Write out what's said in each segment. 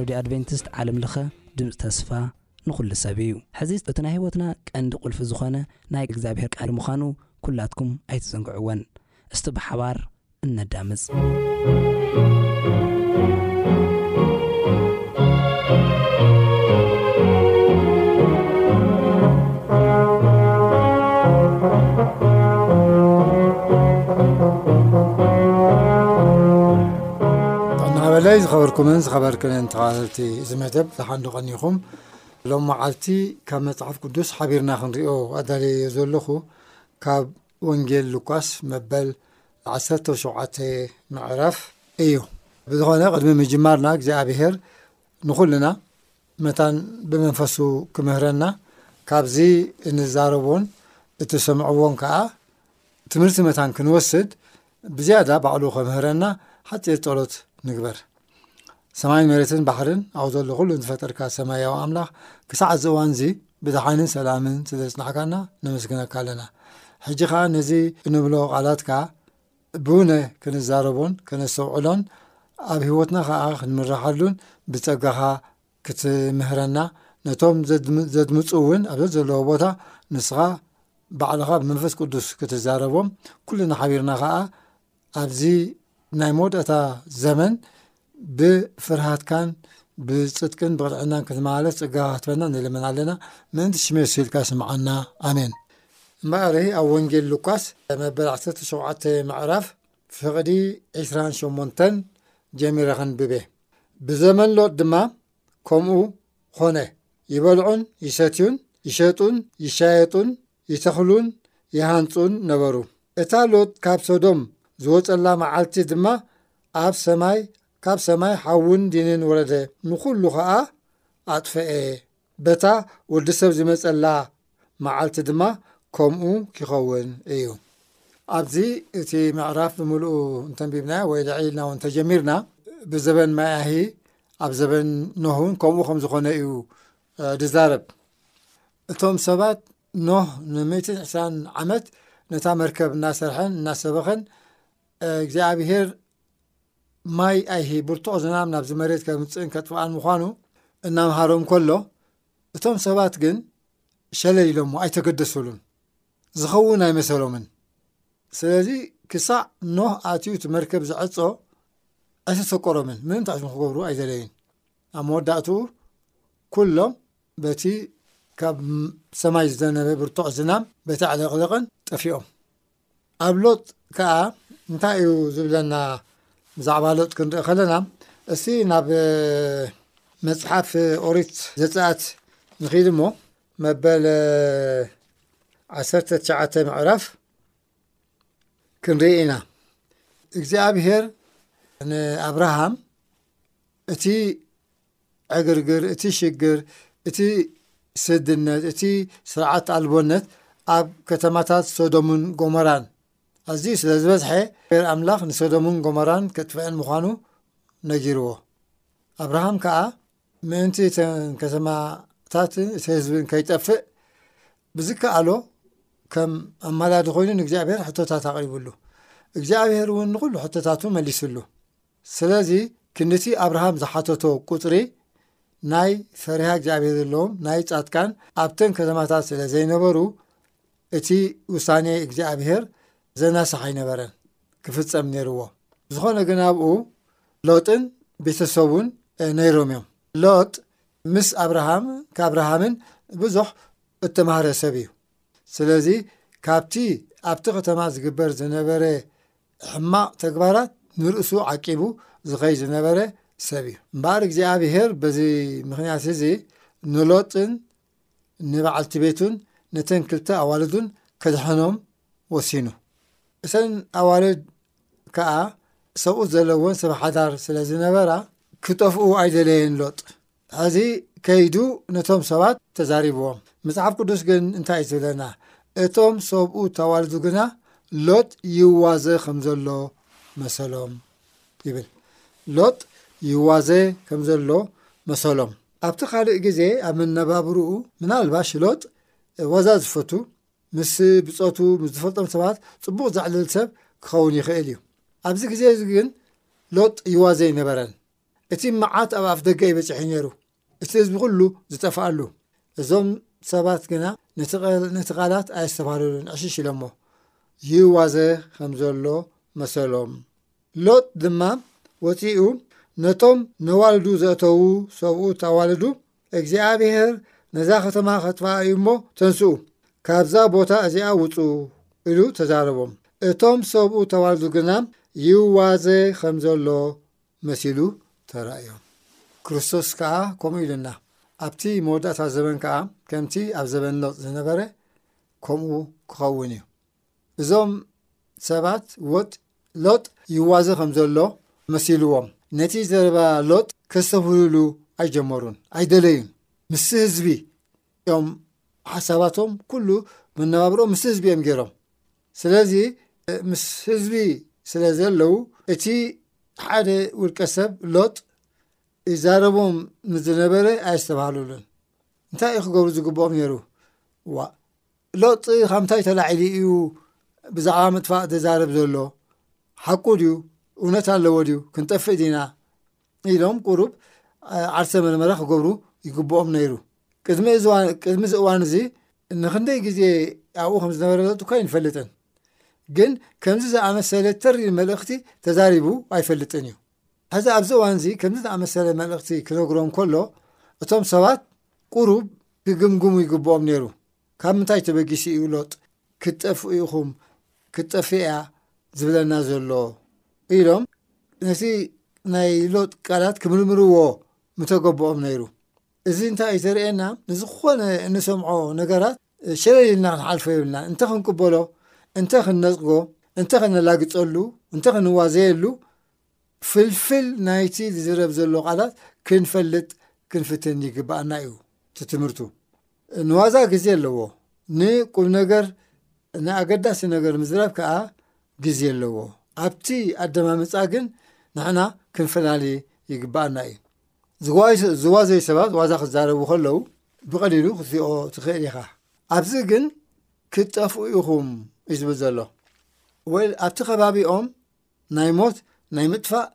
ሬድዮ ኣድቨንቲስት ዓለም ለኸ ድምፂ ተስፋ ንዅሉ ሰብ እዩ ሕዚ እቲ ናይ ህይወትና ቀንዲ ቁልፊ ዝኾነ ናይ እግዚኣብሔር ቃል ምዃኑ ኵላትኩም ኣይትዘንግዕወን እስቲ ብሓባር እነዳምፅ። ጥዕናበለይ ዝኸበርኩምን ዝኸበርክንን ተኸታተልቲ እዚ መደብ ዝሓንዶ ቀኒኹም ሎም መዓልቲ ካብ መፅሓፍ ቅዱስ ሓቢርና ክንሪኦ ኣዳለየዮ ዘለኹ ካብ ወንጌል ሉቃስ መበል ዓሰርተው ሸውዓተ ምዕራፍ እዩ። ብዝኾነ ቅድሚ ምጅማርና እግዚኣብሔር ንኹልና መታን ብመንፈሱ ክምህረና ካብዚ እንዛረቦን እትሰምዕዎን ከዓ ትምህርቲ መታን ክንወስድ ብዝያዳ ባዕሉ ከምህረና ሓጺር ጸሎት ንግበር። ሰማይን መሬትን ባሕርን ኣብ ዘሎ ኩሉ ዝፈጠርካ ሰማያዊ ኣምላኽ ክሳዕ እዚ እዋን እዚ ብድሓንን ሰላምን ስለ ዝጽናሕካና ነመስግነካ ኣለና። ሕጂ ከኣ ነዚ እንብሎ ቃላትካ ብውነ ክንዛረቦን ከነስተውዕሎን ኣብ ህይወትና ከኣ ክንምራሓሉን ብጸጋኻ ክትምህረና ነቶም ዘድምጹ እውን ኣብ ዘለዎ ቦታ ንስኻ ባዕልኻ ብመንፈስ ቅዱስ ክትዛረቦም ኩልና ሓቢርና ከዓ ኣብዚ ናይ መወዳእታ ዘመን ብፍርሃትካን ብፅድቅን ብቕልዕናን ክትመላለስ ጸጋ ክትበና ንልምን ኣለና ምእንቲ ሽመ የሱስኢልካ ስምዓና ኣሜን እምበኣር ኣብ ወንጌል ሉቃስ መበል 17 ምዕራፍ ፍቕዲ 28 ጀሚረ ክንብብ እየ ብዘመን ሎጥ ድማ ከምኡ ኾነ። ይበልዑን ይሰትዩን ይሸጡን ይሻየጡን ይተኽሉን ይሃንጹን ነበሩ። እታ ሎጥ ካብ ሶዶም ዝወጸላ መዓልቲ ድማ ኣብ ሰማይ ካብ ሰማይ ሓውን ዲንን ወረደ፣ ንኹሉ ኸኣ ኣጥፈኤ። በታ ወዲ ሰብ ዝመጸላ መዓልቲ ድማ ከምኡ ኪኸውን እዩ። ኣብዚ እቲ ምዕራፍ ብምልኡ እንተንቢብና ወይ ልዕል ኢልና እውን ተጀሚርና ብዘበን ማያሂ ኣብ ዘበን ኖህ እውን ከምኡ ከም ዝኾነ እዩ ዝዛረብ። እቶም ሰባት ኖህ ንምእትን ዕስራን ዓመት ነታ መርከብ እናሰርሐን እናሰበኸን እግዚኣብሄር ማይ ኣይሂ ብርቱዕ ዝናም ናብዚ መሬት ከምጽእን ከጥፍኣን ምዃኑ እናምሃሮም ከሎ እቶም ሰባት ግን ሸለል ኢሎሞ ኣይተገደሱሉን ዝኸውን ኣይመሰሎምን ስለዚ ክሳዕ ኖህ ኣትዩ እቲ መርከብ ዝዐጾ ኣይተሰቆሮምን ምንም ትዕዝም ክገብሩ ኣይደለዩን ኣብ መወዳእትኡ ኩሎም በቲ ካብ ሰማይ ዝዘነበ ብርቱዕ ዝናም በቲ ዕለቕለቕን ጠፊኦም ኣብ ሎጥ ከኣ እንታይ እዩ ዝብለና ብዛዕባ ሎጥ ክንርኢ ከለና እስቲ ናብ መጽሓፍ ኦሪት ዘጸኣት ንኺድ እሞ መበል ዓሰርተ ትሽዓተ ምዕራፍ ክንርኢ ኢና እግዚኣብሔር ንኣብርሃም እቲ ዕግርግር፣ እቲ ሽግር፣ እቲ ስድነት፣ እቲ ስርዓት ኣልቦነት ኣብ ከተማታት ሶዶምን ጎመራን ኣዝዩ ስለ ዝበዝሐ እግዚኣብሔር ኣምላኽ ንሶዶምን ጎመራን ከጥፍአን ምዃኑ ነጊርዎ። ኣብርሃም ከኣ ምእንቲ እተን ከተማታት እቲ ህዝብን ከይጠፍእ ብዝከኣሎ ከም ኣማላዲ ኮይኑ ንእግዚኣብሔር ሕቶታት ኣቕሪብሉ እግዚኣብሔር እውን ንኹሉ ሕቶታቱ መሊስሉ። ስለዚ ክንድቲ ኣብርሃም ዝሓተቶ ቁጽሪ ናይ ፈሪሃ እግዚኣብሔር ዘለዎም ናይ ጻትቃን ኣብተን ከተማታት ስለ ዘይነበሩ እቲ ውሳኔ እግዚኣብሔር ዘናስሕ ኣይነበረን ክፍጸም ነይርዎ ዝኾነ ግን ኣብኡ ሎጥን ቤተሰቡን ነይሮም እዮም ሎጥ ምስ ኣብርሃም ከኣብርሃምን ብዙሕ እተማህረ ሰብ እዩ ስለዚ ካብቲ ኣብቲ ከተማ ዝግበር ዝነበረ ሕማቅ ተግባራት ንርእሱ ዓቂቡ ዝኸይድ ዝነበረ ሰብ እዩ እምበኣር እግዚኣብሄር በዚ ምክንያት እዚ ንሎጥን ንበዓልቲ ቤቱን ነተን ክልተ ኣዋልዱን ከድሐኖም ወሲኑ እተን ኣዋልድ ከኣ ሰብኡት ዘለወን ሰብ ሓዳር ስለ ዝነበራ ክጠፍኡ ኣይደለየን ሎጥ ሐዚ ከይዱ ነቶም ሰባት ተዛሪብዎም። መጽሓፍ ቅዱስ ግን እንታይ እዩ ዝብለና? እቶም ሰብኡ እተዋልዱ ግና ሎጥ ይዋዘ ከም ዘሎ መሰሎም ይብል። ሎጥ ይዋዘ ከም ዘሎ መሰሎም ኣብቲ ካልእ ግዜ ኣብ መነባብርኡ ምናልባሽ ሎጥ ዋዛ ዝፈቱ ምስ ብፆቱ ምስ ዝፈልጦም ሰባት ፅቡቕ ዘዕልል ሰብ ክኸውን ይኽእል እዩ ኣብዚ ግዜ እዚ ግን ሎጥ ይዋዘ ኣይነበረን እቲ መዓት ኣብ ኣፍ ደገ ይበጽሒ ነይሩ፣ እቲ ህዝቢ ኩሉ ዝጠፍኣሉ። እዞም ሰባት ግና ነቲ ቃላት ኣየስተብሃሉሉን፣ ዕሽሽ ኢሎሞ። ይዋዘ ከም ዘሎ መሰሎም። ሎጥ ድማ ወጺኡ ነቶም ነዋልዱ ዘእተዉ ሰብኡት ኣዋልዱ፣ እግዚኣብሄር ነዛ ከተማ ከጥፍኣ እዩ እሞ ተንስኡ፣ ካብዛ ቦታ እዚኣ ውጹ፣ ኢሉ ተዛረቦም። እቶም ሰብኡት ኣዋልዱ ግና ይዋዘ ከም ዘሎ መሲሉ ተራእዮም። ክርስቶስ ከኣ ከምኡ ኢሉና። ኣብቲ መወዳእታ ዘበን ከኣ ከምቲ ኣብ ዘበን ሎጥ ዝነበረ ከምኡ ክኸውን እዩ። እዞም ሰባት ወጥ ሎጥ ይዋዘ ከም ዘሎ መሲልዎም ነቲ ዘረባ ሎጥ ከስተብህሉሉ ኣይጀመሩን፣ ኣይደለዩን። ምስ ህዝቢ እዮም ሓሳባቶም ኩሉ መነባብሮ ምስ ህዝቢ እዮም ገይሮም ስለዚ ምስ ህዝቢ ስለ ዘለው እቲ ሓደ ውልቀ ሰብ ሎጥ ይዛረቦም ንዝነበረ ኣየስተባሃሉሉን እንታይ እዩ ክገብሩ ዝግብኦም ነይሩ ዋ ሎጥ ካብ ምንታይ ተላዒሉ እዩ ብዛዕባ ምጥፋእ ተዛረብ ዘሎ ሓቁ ድዩ እውነት ኣለዎ ድዩ ክንጠፍእ ዲና ኢሎም ቁሩብ ዓርሰ መርመራ ክገብሩ ይግብኦም ነይሩ ቅድሚ ቅድሚ እዚ እዋን እዚ ንክንደይ ግዜ ኣብኡ ከም ዝነበረ ለጡ እኳ ኣይንፈልጥን ግን ከምዚ ዝኣመሰለ ተሪ መልእኽቲ ተዛሪቡ ኣይፈልጥን እዩ ሕዚ ኣብዚ እዋን እዚ ከምዚ ዝኣመሰለ መልእኽቲ ክነግሮም ከሎ እቶም ሰባት ቁሩብ ክግምግሙ ይግብኦም ነይሩ ካብ ምንታይ ተበጊሱ እዩ ሎጥ ክትጠፍኡ ኢኹም ክትጠፍእ እያ ዝብለና ዘሎ ኢሎም ነቲ ናይ ሎጥ ቃላት ክምርምርዎ ምተገበኦም ነይሩ እዚ እንታይ እዩ ዘርእየና ንዝኾነ እንሰምዖ ነገራት ሸለል ኢልና ክንሓልፎ የብልና እንተ ክንቅበሎ እንተ ክንነፅጎ እንተ ከነላግፀሉ እንተ ክንዋዘየሉ ፍልፍል ናይቲ ዝዝረብ ዘሎ ቃላት ክንፈልጥ ክንፍትን ይግባኣና እዩ ትምህርቱ ንዋዛ ግዜ ኣለዎ፣ ንቁም ነገር ንኣገዳሲ ነገር ምዝራብ ከኣ ግዜ ኣለዎ። ኣብቲ ኣደማምጻ ግን ንሕና ክንፈላሊ ይግብኣና እዩ። ዝዋዘዩ ሰባት ዋዛ ክዛረቡ ከለዉ ብቐሊሉ ክትሪኦ ትኽእል ኢኻ። ኣብዚ ግን ክትጠፍኡ ኢኹም እዩ ዝብል ዘሎ። ወይ ኣብቲ ከባቢኦም ናይ ሞት ናይ ምጥፋእ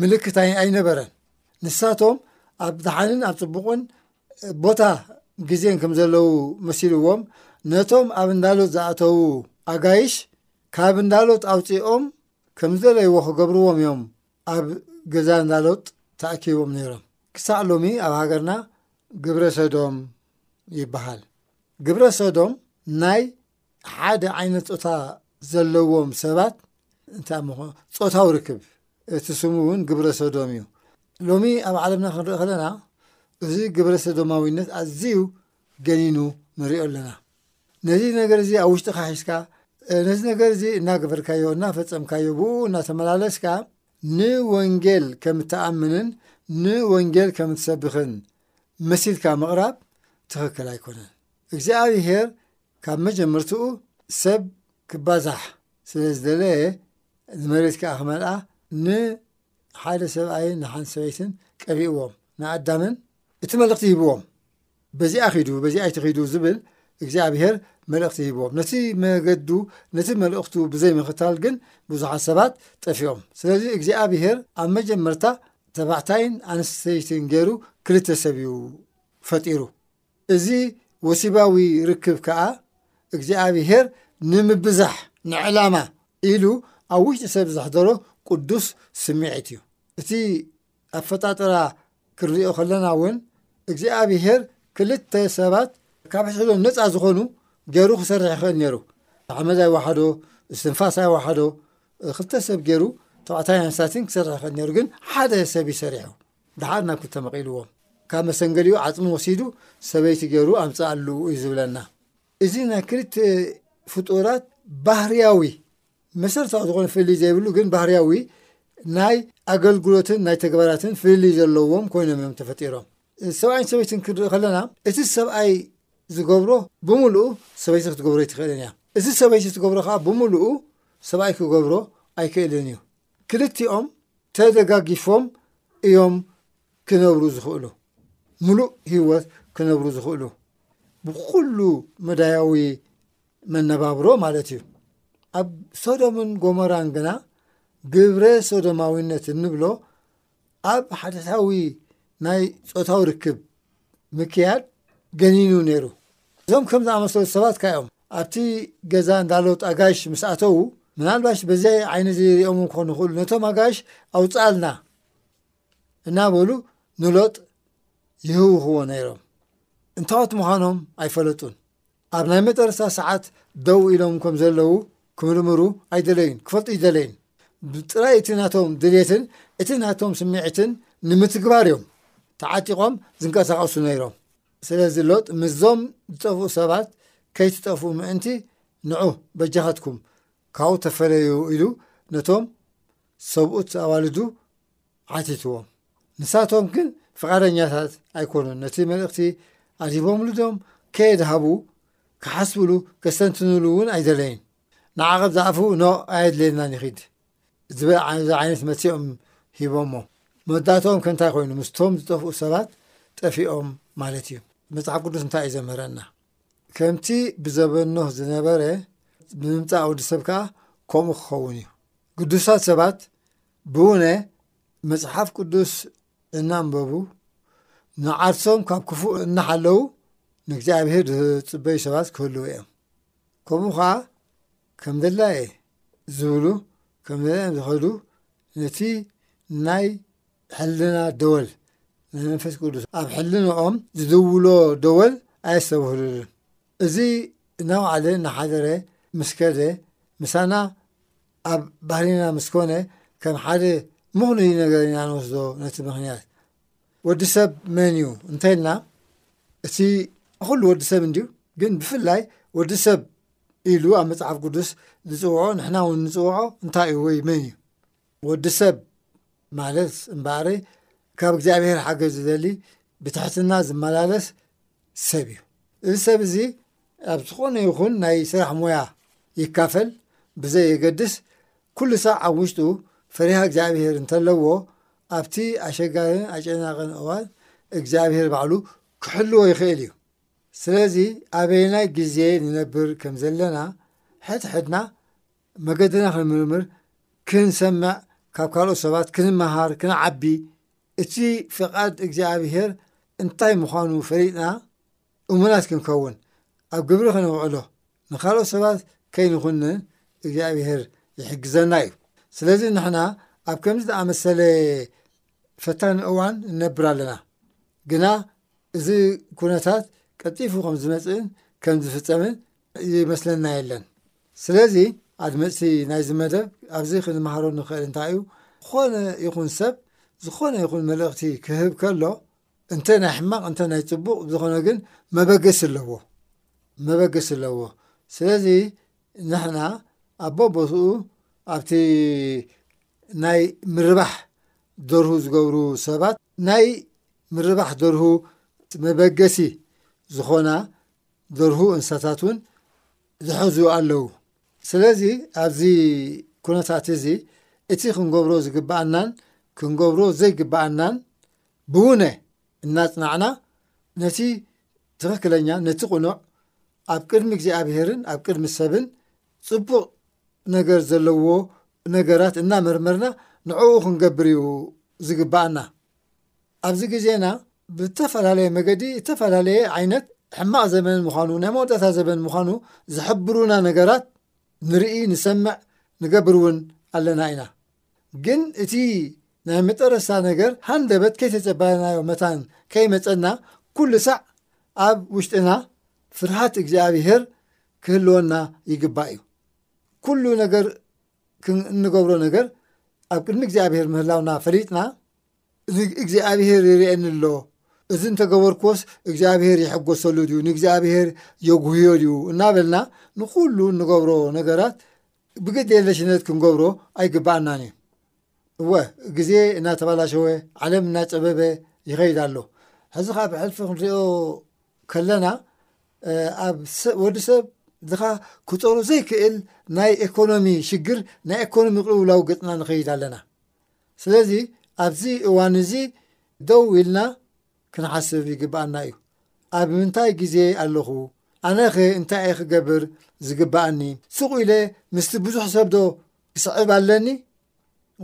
ምልክት ኣይነበረን ንሳቶም ኣብ ድሓንን ኣብ ፅቡቕን ቦታ ግዜን ከም ዘለዉ መሲልዎም ነቶም ኣብ እንዳሎት ዝኣተዉ ኣጋይሽ ካብ እንዳሎት ኣውፂኦም ከም ዘለይዎ ክገብርዎም እዮም ኣብ ገዛ እንዳሎጥ ተኣኪቦም ነይሮም። ክሳዕ ሎሚ ኣብ ሃገርና ግብረ ሰዶም ይበሃል። ግብረ ሰዶም ናይ ሓደ ዓይነት ፆታ ዘለዎም ሰባት እንታይ ምኾ ፆታዊ ርክብ እቲ ስሙ እውን ግብረ ሰዶም እዩ ሎሚ ኣብ ዓለምና ክንርኢ ከለና እዚ ግብረ ሰዶማዊነት ኣዝዩ ገኒኑ ንሪኦ ኣለና ነዚ ነገር እዚ ኣብ ውሽጢ ካሒስካ ነዚ ነገር እዚ እናገበርካዮ እናፈፀምካዮ ብኡ እናተመላለስካ ንወንጌል ከም እትኣምንን ንወንጌል ከም እትሰብኽን መሲልካ ምቕራብ ትኽክል ኣይኮነን እግዚኣብሔር ካብ መጀመርትኡ ሰብ ክባዛሕ ስለ ዝደለየ ንመሬት ከዓ ክመልኣ ንሓደ ሰብኣይን ንሓንቲ ሰበይትን ቀቢእዎም ንኣዳምን እቲ መልእኽቲ ሂብዎም በዚኣ ኺዱ በዚኣ ኣይትኺዱ ዝብል እግዚኣብሔር መልእኽቲ ሂብዎም ነቲ መገዱ ነቲ መልእኽቱ ብዘይምኽታል ግን ብዙሓት ሰባት ጠፊኦም ስለዚ እግዚኣብሔር ኣብ መጀመርታ ተባዕታይን ኣንስተይትን ገይሩ ክልተ ሰብ እዩ ፈጢሩ እዚ ወሲባዊ ርክብ ከኣ እግዚኣብሔር ንምብዛሕ ንዕላማ ኢሉ ኣብ ውሽጢ ሰብ ዘሕደሮ ቅዱስ ስምዒት እዩ። እቲ ኣፈጣጥራ ክንሪኦ ከለና እውን እግዚኣብሔር ክልተ ሰባት ካብ ሕድሕዶም ነፃ ዝኾኑ ገይሩ ክሰርሕ ይኽእል ነይሩ። ሓመድ ኣይወሓዶ፣ እስትንፋስ ኣይወሓዶ፣ ክልተ ሰብ ገይሩ ተባዕታይን ኣንስታይን ክሰርሕ ይኽእል ነይሩ፣ ግን ሓደ ሰብ እዩ ሰሪሑ። ደሓር ናብ ክልተ መቒልዎ፣ ካብ መሰንገሊኡ ዓጽሚ ወሲዱ ሰበይቲ ገይሩ ኣምጽኣሉ እዩ ዝብለና። እዚ ናይ ክልተ ፍጡራት ባህርያዊ፣ መሰረታዊ ዝኾነ ፍልልይ ዘይብሉ ግን ባህርያዊ ናይ ኣገልግሎትን ናይ ተግባራትን ፍልልይ ዘለዎም ኮይኖም እዮም ተፈጢሮም። ሰብኣይን ሰበይትን ክንርኢ ከለና እቲ ሰብኣይ ዝገብሮ ብምልኡ ሰበይቲ ክትገብሮ ኣይትኽእልን እያ። እዚ ሰበይቲ ትገብሮ ከዓ ብምልኡ ሰብኣይ ክገብሮ ኣይክእልን እዩ። ክልቲኦም ተደጋጊፎም እዮም ክነብሩ ዝኽእሉ ምሉእ ህይወት ክነብሩ ዝኽእሉ ብኩሉ መዳያዊ መነባብሮ ማለት እዩ ኣብ ሶዶምን ጎመራን ግና ግብረ ሶዶማዊነት እንብሎ ኣብ ሓተታዊ ናይ ጾታዊ ርክብ ምክያድ ገኒኑ ነይሩ። እዞም ከም ዝኣመሰሉ ሰባት ከ እዮም ኣብቲ ገዛ እንዳሎጥ ኣጋይሽ ምስ ኣተዉ ምናልባሽ በዚ ዓይኒ እዚ ሪኦምም ክኾኑ ይኽእሉ ነቶም ኣጋይሽ ኣውፅኣልና እናበሉ ንሎጥ ይህውኽዎ ነይሮም። እንታዎት ምዃኖም ኣይፈለጡን። ኣብ ናይ መጠረስታ ሰዓት ደው ኢሎም ከም ዘለዉ ክምርምሩ ኣይደለዩን፣ ክፈልጡ ኣይደለዩን። ብጥራይ እቲ ናቶም ድልየትን እቲ ናቶም ስምዒትን ንምትግባር እዮም ተዓጢቖም ዝንቀሳቐሱ ነይሮም። ስለዚ ሎጥ ምስዞም ዝጠፍኡ ሰባት ከይትጠፍኡ ምእንቲ ንዑ በጃኻትኩም ካብኡ ተፈለዩ ኢሉ ነቶም ሰብኡት ኣዋልዱ ዓቲትዎም ንሳቶም ግን ፍቓደኛታት ኣይኮኑን ነቲ መልእኽቲ ኣዲቦምሉ ዶም ከየድሃቡ ክሓስብሉ ከስተንትንሉ እውን ኣይደለይን ንዓቐብ ዝኣፉ ኖ ኣየድልየናን ይኺድ ዝበል ዓዚ ዓይነት መትኦም ሂቦሞ መወዳእትኦም ከንታይ ኮይኑ ምስቶም ዝጠፍኡ ሰባት ጠፊኦም ማለት እዩ መፅሓፍ ቅዱስ እንታይ እዩ ዘምህረና ከምቲ ብዘበኖህ ዝነበረ ብምምፃእ ወዲ ሰብ ከዓ ከምኡ ክኸውን እዩ ግዱሳት ሰባት ብውነ መጽሓፍ ቅዱስ እናንበቡ ንዓርሶም ካብ ክፉእ እናሓለዉ ንእግዚኣብሔር ዝጽበዩ ሰባት ክህልዉ እዮም ከምኡ ኸዓ ከም ድላየ ዝብሉ ከም ድላዮም ዝኸዱ ነቲ ናይ ሕልና ደወል ናይ መንፈስ ቅዱስ ኣብ ሕልንኦም ዝድውሎ ደወል ኣየስተብህሉሉን እዚ እናውዓለ እናሓደረ ምስ ከደ ምሳና ኣብ ባህሪና ምስ ኮነ ከም ሓደ ምኽኑይ ነገር ኢና ንወስዶ ነቲ ምኽንያት። ወዲ ሰብ መን እዩ እንተልና እቲ ንኹሉ ወዲ ሰብ እንድዩ ግን ብፍላይ ወዲ ሰብ ኢሉ ኣብ መጽሓፍ ቅዱስ ዝጽውዖ ንሕና እውን ንጽውዖ እንታይ እዩ ወይ መን እዩ ወዲ ሰብ ማለት እምበኣረ ካብ እግዚኣብሔር ሓገዝ ዝደሊ ብትሕትና ዝመላለስ ሰብ እዩ እዚ ሰብ እዚ ኣብ ዝኾነ ይኹን ናይ ስራሕ ሞያ ይካፈል ብዘየገድስ ኩሉ ሳዕ ኣብ ውሽጡ ፈሪሃ እግዚኣብሄር እንተለዎ ኣብቲ ኣሸጋርን ኣጨናቕን እዋን እግዚኣብሄር ባዕሉ ክሕልዎ ይኽእል እዩ። ስለዚ ኣበየናይ ግዜ ንነብር ከም ዘለና ሕድሕድና መገድና ክንምርምር፣ ክንሰምዕ፣ ካብ ካልኦት ሰባት ክንመሃር፣ ክንዓቢ እቲ ፍቓድ እግዚኣብሄር እንታይ ምዃኑ ፈሊጥና እሙናት ክንከውን፣ ኣብ ግብሪ ክነውዕሎ፣ ንኻልኦት ሰባት ከይንኹንን እግዚኣብሄር ይሕግዘና እዩ። ስለዚ ንሕና ኣብ ከምዚ ዝኣመሰለ ፈታኒ እዋን ንነብር ኣለና። ግና እዚ ኩነታት ቀልጢፉ ከም ዝመጽእን ከም ዝፍጸምን ይመስለና የለን። ስለዚ ኣድመጽቲ ናይዚ መደብ ኣብዚ ክንመሃሮ ንኽእል እንታይ እዩ፣ ዝኾነ ይኹን ሰብ ዝኾነ ይኹን መልእኽቲ ክህብ ከሎ እንተ ናይ ሕማቕ እንተ ናይ ጽቡቕ ብዝኾነ ግን መበገሲ ኣለዎ መበገሲ ኣለዎ ስለዚ ንሕና ኣብ ቦቦትኡ ኣብቲ ናይ ምርባሕ ደርሁ ዝገብሩ ሰባት ናይ ምርባሕ ደርሁ መበገሲ ዝኾና ደርሁ እንስሳታት እውን ዝሕዙ ኣለዉ ስለዚ ኣብዚ ኩነታት እዚ እቲ ክንገብሮ ዝግብኣናን ክንገብሮ ዘይግብኣናን ብውነ እናጽናዕና ነቲ ትኽክለኛ ነቲ ቅኑዕ ኣብ ቅድሚ እግዚኣብሔርን ኣብ ቅድሚ ሰብን ጽቡቕ ነገር ዘለዎ ነገራት እናመርመርና ንዕኡ ክንገብር እዩ ዝግባኣና ኣብዚ ግዜና ብተፈላለየ መገዲ እተፈላለየ ዓይነት ሕማቕ ዘመን ምዃኑ ናይ መወዳእታ ዘመን ምዃኑ ዝሕብሩና ነገራት ንርኢ ንሰምዕ ንገብር እውን ኣለና ኢና ግን እቲ ናይ መጠረስታ ነገር ሃንደበት ከይተጸበናዮ መታን ከይመጸና ኩሉ ሳዕ ኣብ ውሽጥና ፍርሃት እግዚኣብሄር ክህልወና ይግባእ እዩ። ኩሉ ነገር ክንገብሮ ነገር ኣብ ቅድሚ እግዚኣብሄር ምህላውና ፈሊጥና እዚ እግዚኣብሄር ይርእየኒ ኣሎ እዚ እንተገበርክዎስ እግዚኣብሄር ይሕጎሰሉ ድዩ ንእግዚኣብሄር የጉህዮ ድዩ እናበልና ንኩሉ እንገብሮ ነገራት ብግድየለሽነት ክንገብሮ ኣይግብኣናን እዩ። እወ ግዜ እናተባላሸወ ዓለም እናጸበበ ይኸይድ ኣሎ። ሕዚ ኸዓ ብሕልፊ ክንሪኦ ከለና ኣብ ወዲ ሰብ ድኻ ክጾሩ ዘይክእል ናይ ኤኮኖሚ ሽግር ናይ ኤኮኖሚ ቅልውላው ገጽና ንኸይድ ኣለና። ስለዚ ኣብዚ እዋን እዚ ደው ኢልና ክንሓስብ ይግብኣና እዩ። ኣብ ምንታይ ግዜ ኣለኹ? ኣነኸ እንታይ እየ ክገብር ዝግብኣኒ? ስቕ ኢለ ምስቲ ብዙሕ ሰብዶ ክስዕብ ኣለኒ?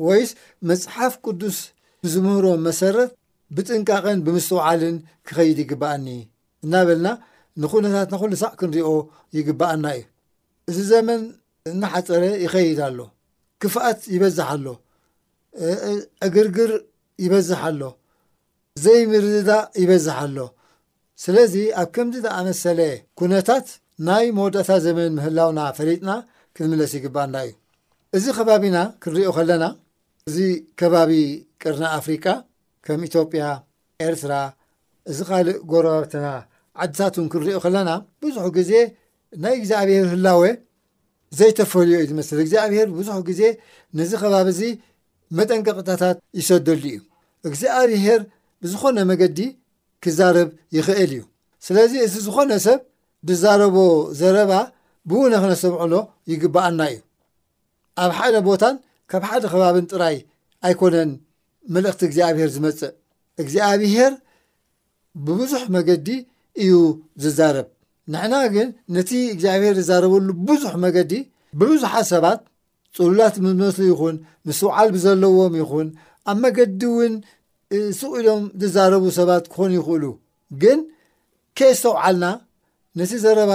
ወይስ መጽሓፍ ቅዱስ ብዝምህሮ መሰረት ብጥንቃቐን ብምስትውዓልን ክኸይድ ይግብኣኒ? እናበልና ንኹነታትና ኩሉ ሳዕ ክንሪኦ ይግብኣና እዩ። እዚ ዘመን እናሓፀረ ይኸይድ ኣሎ። ክፍኣት ይበዝሕ ኣሎ። ዕግርግር ይበዝሕ ኣሎ። ዘይምርድዳእ ይበዝሕ ኣሎ። ስለዚ ኣብ ከምዚ ዝኣመሰለ ኩነታት ናይ መወዳእታ ዘመን ምህላውና ፈሊጥና ክንምለስ ይግብኣና እዩ። እዚ ከባቢና ክንሪኦ ከለና፣ እዚ ከባቢ ቀርኒ ኣፍሪቃ ከም ኢትዮጵያ፣ ኤርትራ፣ እዚ ካልእ ጎረባብትና ዓድታትውን ክንሪኦ ከለና ብዙሕ ግዜ ናይ እግዚኣብሔር ህላወ ዘይተፈልዮ እዩ ዝመስል እግዚኣብሔር ብዙሕ ግዜ ነዚ ከባቢ እዚ መጠንቀቕታታት ይሰደሉ እዩ እግዚኣብሔር ብዝኾነ መገዲ ክዛረብ ይኽእል እዩ ስለዚ እዚ ዝኾነ ሰብ ብዛረቦ ዘረባ ብውነ ክነሰምዕሎ ይግባኣና እዩ ኣብ ሓደ ቦታን ካብ ሓደ ከባብን ጥራይ ኣይኮነን መልእኽቲ እግዚኣብሔር ዝመፅእ እግዚኣብሔር ብብዙሕ መገዲ እዩ ዝዛረብ። ንሕና ግን ነቲ እግዚኣብሔር ዝዛረበሉ ብዙሕ መገዲ ብብዙሓት ሰባት ጽሉላት ብዝመስሉ ይኹን ምስትውዓል ብዘለዎም ይኹን ኣብ መገዲ እውን ስቕ ኢሎም ዝዛረቡ ሰባት ክኾኑ ይኽእሉ ግን ከየስተውዓልና ነቲ ዘረባ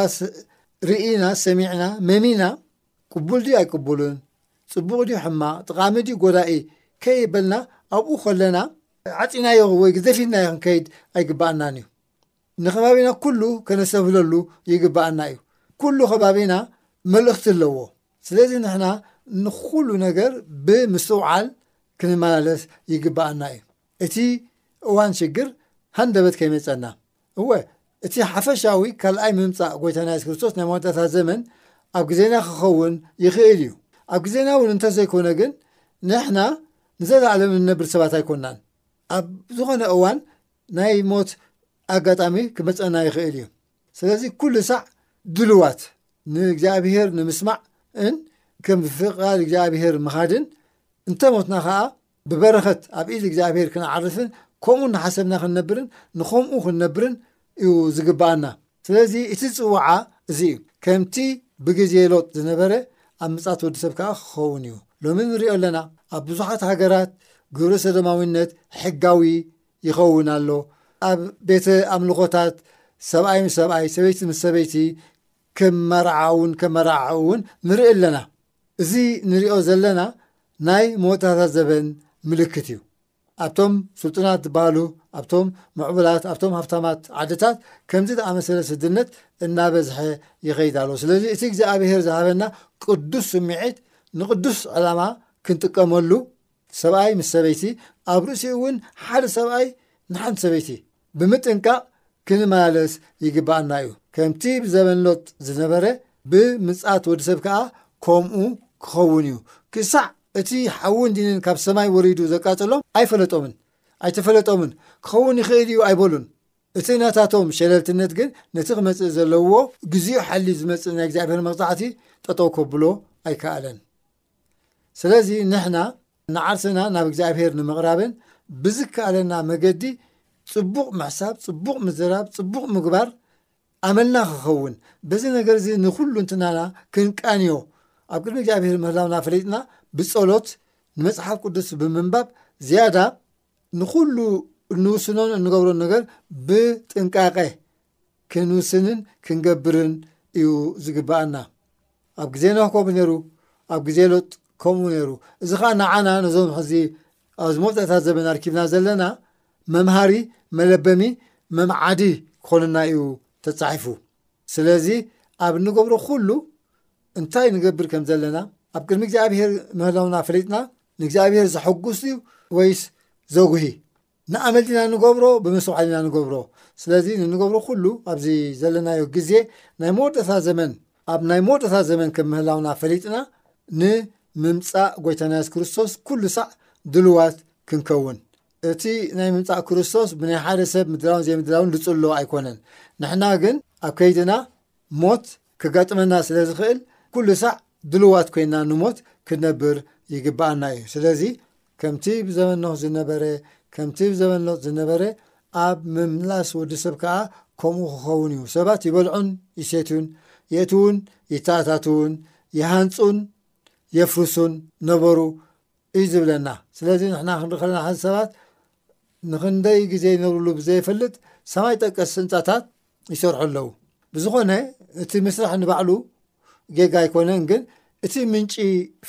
ርኢና ሰሚዕና መሚና ቅቡል ድዩ ኣይቅቡልን፣ ጽቡቕ ድዩ ሕማቕ፣ ጠቓሚ ድዩ ጎዳኢ ከይበልና ኣብኡ ከለና፣ ዓጺናዮ ወይ ግዘፊናዮ ክንከይድ ኣይግባኣናን እዩ። ንከባቢና ኩሉ ከነሰብህለሉ ይግባኣና እዩ። ኩሉ ከባቢና መልእኽቲ ኣለዎ። ስለዚ ንሕና ንኩሉ ነገር ብምስትውዓል ክንመላለስ ይግባኣና እዩ። እቲ እዋን ሽግር ሃንደበት ከይመጸና እወ እቲ ሓፈሻዊ ካልኣይ ምምጻእ ጐይታና የሱስ ክርስቶስ ናይ መወዳእታ ዘመን ኣብ ግዜና ክኸውን ይኽእል እዩ። ኣብ ግዜና እውን እንተዘይኮነ ግን ንሕና ንዘለኣለም እንነብር ሰባት ኣይኮናን። ኣብ ዝኾነ እዋን ናይ ሞት ኣጋጣሚ ክመጸና ይኽእል እዩ። ስለዚ ኩሉ ሳዕ ድልዋት ንእግዚኣብሔር ንምስማዕን ከም ፍቃድ እግዚኣብሔር ምኻድን እንተሞትና ኸዓ ብበረኸት ኣብ ኢድ እግዚኣብሔር ክንዓርፍን ከምኡ እናሓሰብና ክንነብርን ንኸምኡ ክንነብርን እዩ ዝግብኣና። ስለዚ እቲ ጽውዓ እዚ እዩ። ከምቲ ብግዜ ሎጥ ዝነበረ ኣብ ምጽኣት ወዲ ሰብ ከኣ ክኸውን እዩ። ሎሚ ንሪኦ ኣለና ኣብ ብዙሓት ሃገራት ግብረ ሰዶማዊነት ሕጋዊ ይኸውን ኣሎ። ኣብ ቤተ ኣምልኾታት ሰብኣይ ምስ ሰብኣይ ሰበይቲ ምስ ሰበይቲ ክመርዓ እውን ከመራዓዑ እውን ንርኢ ኣለና። እዚ ንሪኦ ዘለና ናይ መወዳእታ ዘበን ምልክት እዩ። ኣብቶም ስልጡናት ዝበሃሉ፣ ኣብቶም ምዕቡላት፣ ኣብቶም ሃብታማት ዓድታት ከምዚ ዝኣመሰለ ስድነት እናበዝሐ ይኸይድ ኣሎ። ስለዚ እቲ እግዚኣብሄር ዝሃበና ቅዱስ ስምዒት ንቕዱስ ዕላማ ክንጥቀመሉ፣ ሰብኣይ ምስ ሰበይቲ፣ ኣብ ርእሲኡ እውን ሓደ ሰብኣይ ንሓንቲ ሰበይቲ ብምጥንቃቕ ክንማለስ ይግባኣና እዩ። ከምቲ ብዘበን ሎጥ ዝነበረ ብምጽኣት ወዲ ሰብ ከኣ ከምኡ ክኸውን እዩ። ክሳዕ እቲ ሓውን ዲንን ካብ ሰማይ ወሪዱ ዘቃጸሎም ኣይፈለጦምን ኣይተፈለጦምን፣ ክኸውን ይኽእል እዩ ኣይበሉን። እቲ ናታቶም ሸለልትነት ግን ነቲ ክመጽእ ዘለዎ ግዚኡ ሓልዩ ዝመጽእ ናይ እግዚኣብሔር መቕጻዕቲ ጠጠው ከብሎ ኣይከኣለን። ስለዚ ንሕና ንዓርሰና ናብ እግዚኣብሔር ንምቕራብን ብዝከኣለና መገዲ ጽቡቕ ምሕሳብ፣ ጽቡቕ ምዝራብ፣ ጽቡቕ ምግባር ኣመልና ክኸውን በዚ ነገር እዚ ንኹሉ እንትናና ክንቃንዮ ኣብ ቅድሚ እግዚኣብሔር ምህላውና ፈሊጥና ብጸሎት ንመጽሓፍ ቅዱስ ብምንባብ ዝያዳ ንኹሉ እንውስኖን እንገብሮን ነገር ብጥንቃቐ ክንውስንን ክንገብርን እዩ ዝግብኣና ኣብ ግዜ ኖህ ከምኡ ነይሩ ኣብ ግዜ ሎጥ ከምኡ ነይሩ እዚ ከዓ ንዓና ነዞም ሕዚ ኣብዚ መወፅእታ ዘበን ኣርኪብና ዘለና መምሃሪ መለበሚ መምዓዲ ክኾነና እዩ ተፃሒፉ ስለዚ ኣብ እንገብሮ ኩሉ እንታይ ንገብር ከም ዘለና ኣብ ቅድሚ እግዚኣብሄር ምህላውና ፈሊጥና ንእግዚኣብሔር ዘሐጉስ ድዩ ወይስ ዘጉሂ ንኣመል ዲና ንገብሮ ብምስብዓ ዲና ንገብሮ ስለዚ ንንገብሮ ኩሉ ኣብዚ ዘለናዮ ግዜ ናይ መወደታ ዘመን ኣብ ናይ መወደታ ዘመን ከም ምህላውና ፈሊጥና ንምምፃእ ጎይታና የሱስ ክርስቶስ ኩሉ ሳዕ ድልዋት ክንከውን እቲ ናይ ምምፃእ ክርስቶስ ብናይ ሓደ ሰብ ምድራውን ዘይምድራውን ዝፅሎ ኣይኮነን ንሕና ግን ኣብ ከይድና ሞት ክገጥመና ስለ ዝኽእል ኩሉ ሳዕ ድልዋት ኮይና ንሞት ክንነብር ይግብኣና እዩ ስለዚ ከምቲ ብዘበን ኖህ ዝነበረ ከምቲ ብዘበን ሎጥ ዝነበረ ኣብ ምምላስ ወዲ ሰብ ከዓ ከምኡ ክኸውን እዩ ሰባት ይበልዑን ይሴቱን የእትውን ይተኣታትውን ይሃንፁን የፍርሱን ነበሩ እዩ ዝብለና ስለዚ ንሕና ክንርኢ ከለና ሓዚ ሰባት ንክንደይ ግዜ ይነብርሉ ብዘይፈልጥ ሰማይ ጠቀስ ህንፃታት ይሰርሑ ኣለዉ ብዝኾነ እቲ ምስራሕ ንባዕሉ ጌጋ ኣይኮነን ግን እቲ ምንጪ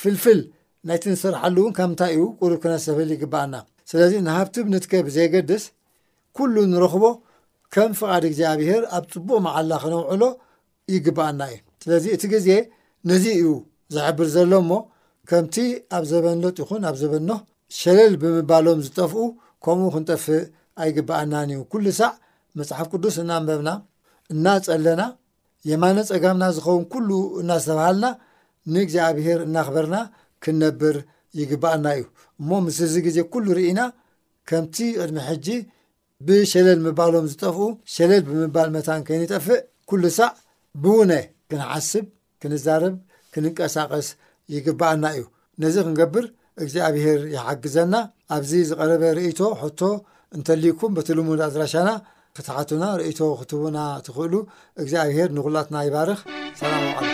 ፍልፍል ናይቲ ንስርሓሉ እውን ከምንታይ እዩ ቁሩብ ክነሰፈል ይግባኣና ስለዚ ንሃብትብ ንትከ ብዘየገድስ ኩሉ ንረኽቦ ከም ፍቓድ እግዚኣብሄር ኣብ ፅቡቕ መዓላ ክነውዕሎ ይግባኣና እዩ ስለዚ እቲ ግዜ ነዚ እዩ ዝሕብር ዘሎ እሞ ከምቲ ኣብ ዘበን ሎጥ ይኹን ኣብ ዘበን ኖህ ሸለል ብምባሎም ዝጠፍኡ ከምኡ ክንጠፍእ ኣይግባኣናን እዩ ኩሉ ሳዕ መጽሓፍ ቅዱስ እናንበብና እናጸለና የማነ ጸጋምና ዝኸውን ኩሉ እናሰብሃልና ንእግዚኣብሔር እናኽበርና ክንነብር ይግባኣና እዩ እሞ ምስ እዚ ግዜ ኩሉ ርኢና ከምቲ ቅድሚ ሕጂ ብሸለል ምባሎም ዝጠፍኡ ሸለል ብምባል መታን ከይንጠፍእ ኩሉ ሳዕ ብውነ ክንሓስብ ክንዛረብ ክንንቀሳቐስ ይግብኣና እዩ። ነዚ ክንገብር እግዚኣብሄር ይሓግዘና። ኣብዚ ዝቐረበ ርእይቶ ሕቶ እንተልዩኩም በቲ ልሙድ ኣድራሻና ክትሓቱና ርእይቶ ክትቡና ትኽእሉ። እግዚኣብሄር ንኹላትና ይባርኽ። ሰላም ዋዕሉ።